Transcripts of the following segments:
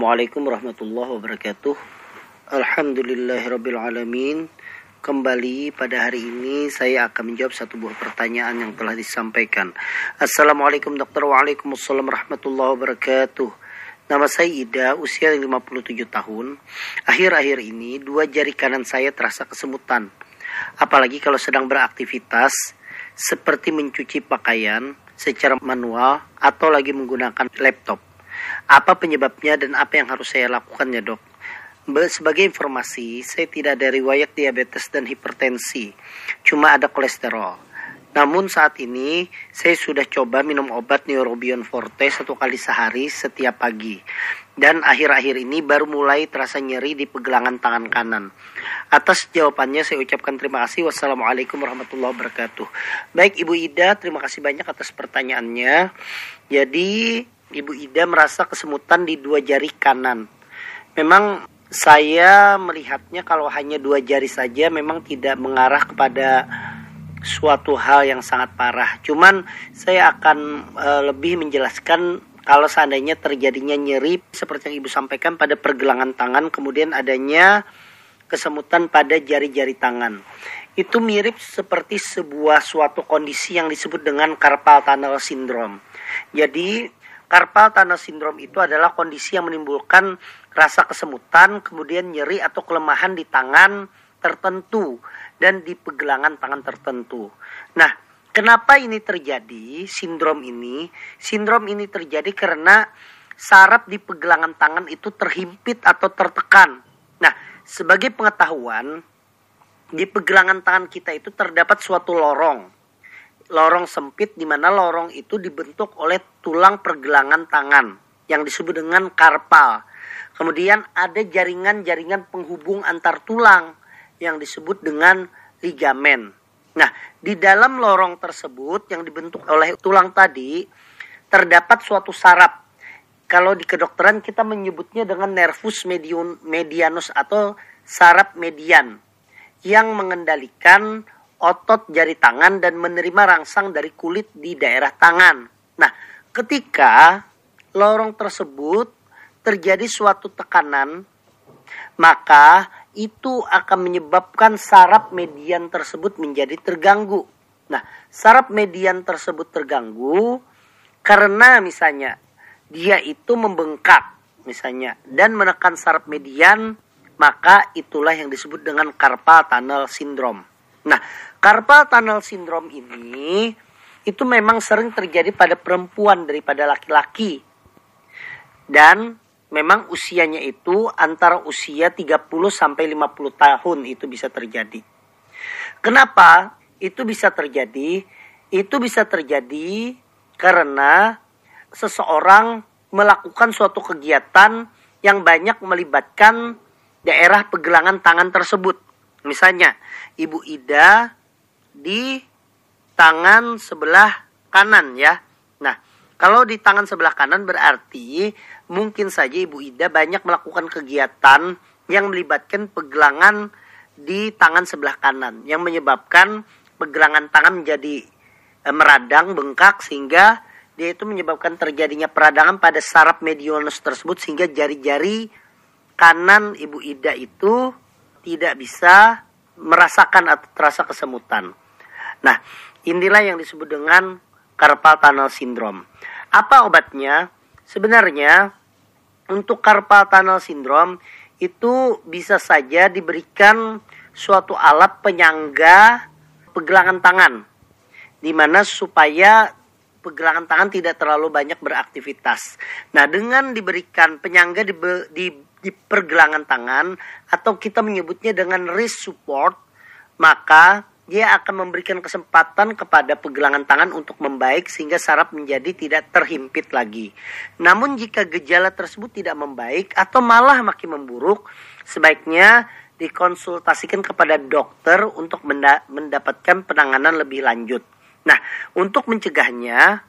Assalamualaikum warahmatullahi wabarakatuh. Alhamdulillahirrabbilalamin. Kembali pada hari ini saya akan menjawab satu buah pertanyaan yang telah disampaikan. Assalamualaikum dokter. Waalaikumsalam warahmatullahi wabarakatuh. Nama saya Ida, usia 57 tahun. Akhir-akhir ini dua jari kanan saya terasa kesemutan. Apalagi kalau sedang beraktivitas seperti mencuci pakaian secara manual atau lagi menggunakan laptop. Apa penyebabnya dan apa yang harus saya lakukan ya dok? Sebagai informasi, saya tidak ada riwayat diabetes dan hipertensi, cuma ada kolesterol. Namun saat ini saya sudah coba minum obat Neurobion Forte satu kali sehari setiap pagi. Dan akhir-akhir ini baru mulai terasa nyeri di pegelangan tangan kanan. Atas jawabannya saya ucapkan terima kasih. Wassalamualaikum warahmatullahi wabarakatuh. Baik Ibu Ida, terima kasih banyak atas pertanyaannya. Jadi Ibu Ida merasa kesemutan di dua jari kanan. Memang saya melihatnya kalau hanya dua jari saja memang tidak mengarah kepada suatu hal yang sangat parah. Cuman saya akan e, lebih menjelaskan kalau seandainya terjadinya nyeri seperti yang Ibu sampaikan pada pergelangan tangan kemudian adanya kesemutan pada jari-jari tangan. Itu mirip seperti sebuah suatu kondisi yang disebut dengan carpal tunnel syndrome. Jadi Carpal tunnel syndrome itu adalah kondisi yang menimbulkan rasa kesemutan, kemudian nyeri atau kelemahan di tangan tertentu dan di pegelangan tangan tertentu. Nah, kenapa ini terjadi? Sindrom ini, sindrom ini terjadi karena saraf di pegelangan tangan itu terhimpit atau tertekan. Nah, sebagai pengetahuan, di pegelangan tangan kita itu terdapat suatu lorong lorong sempit di mana lorong itu dibentuk oleh tulang pergelangan tangan yang disebut dengan karpal. Kemudian ada jaringan-jaringan penghubung antar tulang yang disebut dengan ligamen. Nah, di dalam lorong tersebut yang dibentuk oleh tulang tadi terdapat suatu saraf. Kalau di kedokteran kita menyebutnya dengan nervus medianus atau saraf median yang mengendalikan otot jari tangan dan menerima rangsang dari kulit di daerah tangan. Nah, ketika lorong tersebut terjadi suatu tekanan, maka itu akan menyebabkan saraf median tersebut menjadi terganggu. Nah, saraf median tersebut terganggu karena misalnya dia itu membengkak misalnya dan menekan saraf median, maka itulah yang disebut dengan carpal tunnel syndrome. Nah, carpal tunnel syndrome ini itu memang sering terjadi pada perempuan daripada laki-laki. Dan memang usianya itu antara usia 30 sampai 50 tahun itu bisa terjadi. Kenapa itu bisa terjadi? Itu bisa terjadi karena seseorang melakukan suatu kegiatan yang banyak melibatkan daerah pegelangan tangan tersebut. Misalnya, Ibu Ida di tangan sebelah kanan ya. Nah, kalau di tangan sebelah kanan berarti mungkin saja Ibu Ida banyak melakukan kegiatan yang melibatkan pegelangan di tangan sebelah kanan yang menyebabkan pegelangan tangan menjadi eh, meradang, bengkak sehingga dia itu menyebabkan terjadinya peradangan pada saraf medianus tersebut sehingga jari-jari kanan Ibu Ida itu tidak bisa merasakan atau terasa kesemutan. Nah, inilah yang disebut dengan carpal tunnel syndrome. Apa obatnya? Sebenarnya untuk carpal tunnel syndrome itu bisa saja diberikan suatu alat penyangga pegelangan tangan di mana supaya pegelangan tangan tidak terlalu banyak beraktivitas. Nah, dengan diberikan penyangga di, di di pergelangan tangan atau kita menyebutnya dengan wrist support, maka dia akan memberikan kesempatan kepada pegelangan tangan untuk membaik sehingga saraf menjadi tidak terhimpit lagi. Namun jika gejala tersebut tidak membaik atau malah makin memburuk, sebaiknya dikonsultasikan kepada dokter untuk mendapatkan penanganan lebih lanjut. Nah, untuk mencegahnya,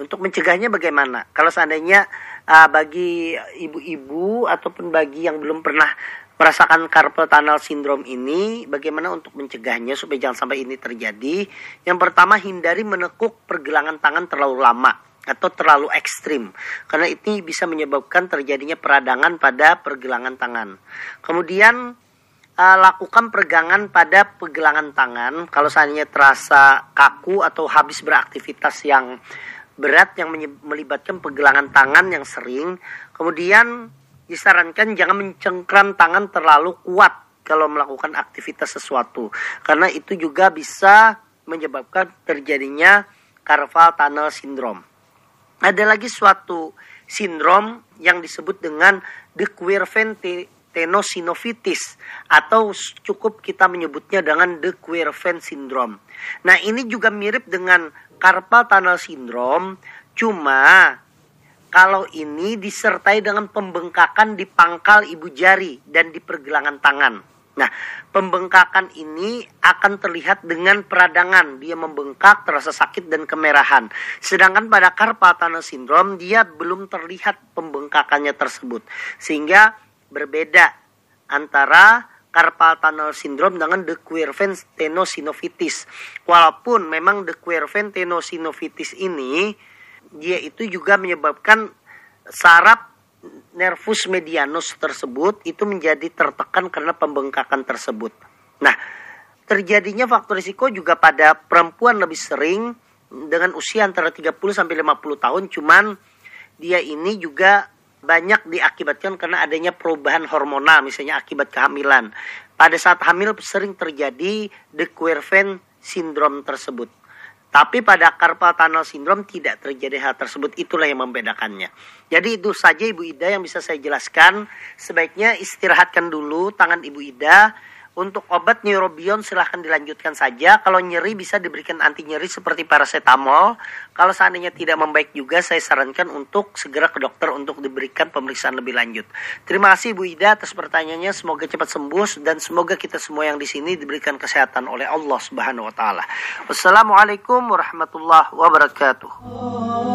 untuk mencegahnya bagaimana? Kalau seandainya uh, bagi ibu-ibu ataupun bagi yang belum pernah merasakan carpal tunnel syndrome ini, bagaimana untuk mencegahnya supaya jangan sampai ini terjadi? Yang pertama, hindari menekuk pergelangan tangan terlalu lama. atau terlalu ekstrim karena ini bisa menyebabkan terjadinya peradangan pada pergelangan tangan. Kemudian uh, lakukan peregangan pada pergelangan tangan kalau seandainya terasa kaku atau habis beraktivitas yang berat yang melibatkan pergelangan tangan yang sering. Kemudian disarankan jangan mencengkram tangan terlalu kuat kalau melakukan aktivitas sesuatu karena itu juga bisa menyebabkan terjadinya carpal tunnel syndrome. Ada lagi suatu sindrom yang disebut dengan de Quervain tenosinovitis atau cukup kita menyebutnya dengan de Quervain syndrome. Nah, ini juga mirip dengan carpal tunnel syndrome, cuma kalau ini disertai dengan pembengkakan di pangkal ibu jari dan di pergelangan tangan. Nah, pembengkakan ini akan terlihat dengan peradangan. Dia membengkak, terasa sakit dan kemerahan. Sedangkan pada carpal tunnel syndrome dia belum terlihat pembengkakannya tersebut. Sehingga berbeda antara carpal tunnel syndrome dengan de Quervain tenosynovitis. Walaupun memang de Quervain tenosynovitis ini dia itu juga menyebabkan saraf nervus medianus tersebut itu menjadi tertekan karena pembengkakan tersebut. Nah, terjadinya faktor risiko juga pada perempuan lebih sering dengan usia antara 30 sampai 50 tahun cuman dia ini juga banyak diakibatkan karena adanya perubahan hormonal misalnya akibat kehamilan. Pada saat hamil sering terjadi de Quervain syndrome tersebut. Tapi pada carpal tunnel syndrome tidak terjadi hal tersebut. Itulah yang membedakannya. Jadi itu saja Ibu Ida yang bisa saya jelaskan. Sebaiknya istirahatkan dulu tangan Ibu Ida untuk obat neurobion silahkan dilanjutkan saja. Kalau nyeri bisa diberikan anti nyeri seperti paracetamol. Kalau seandainya tidak membaik juga saya sarankan untuk segera ke dokter untuk diberikan pemeriksaan lebih lanjut. Terima kasih Bu Ida atas pertanyaannya. Semoga cepat sembuh dan semoga kita semua yang di sini diberikan kesehatan oleh Allah Subhanahu wa taala. Wassalamualaikum warahmatullahi wabarakatuh.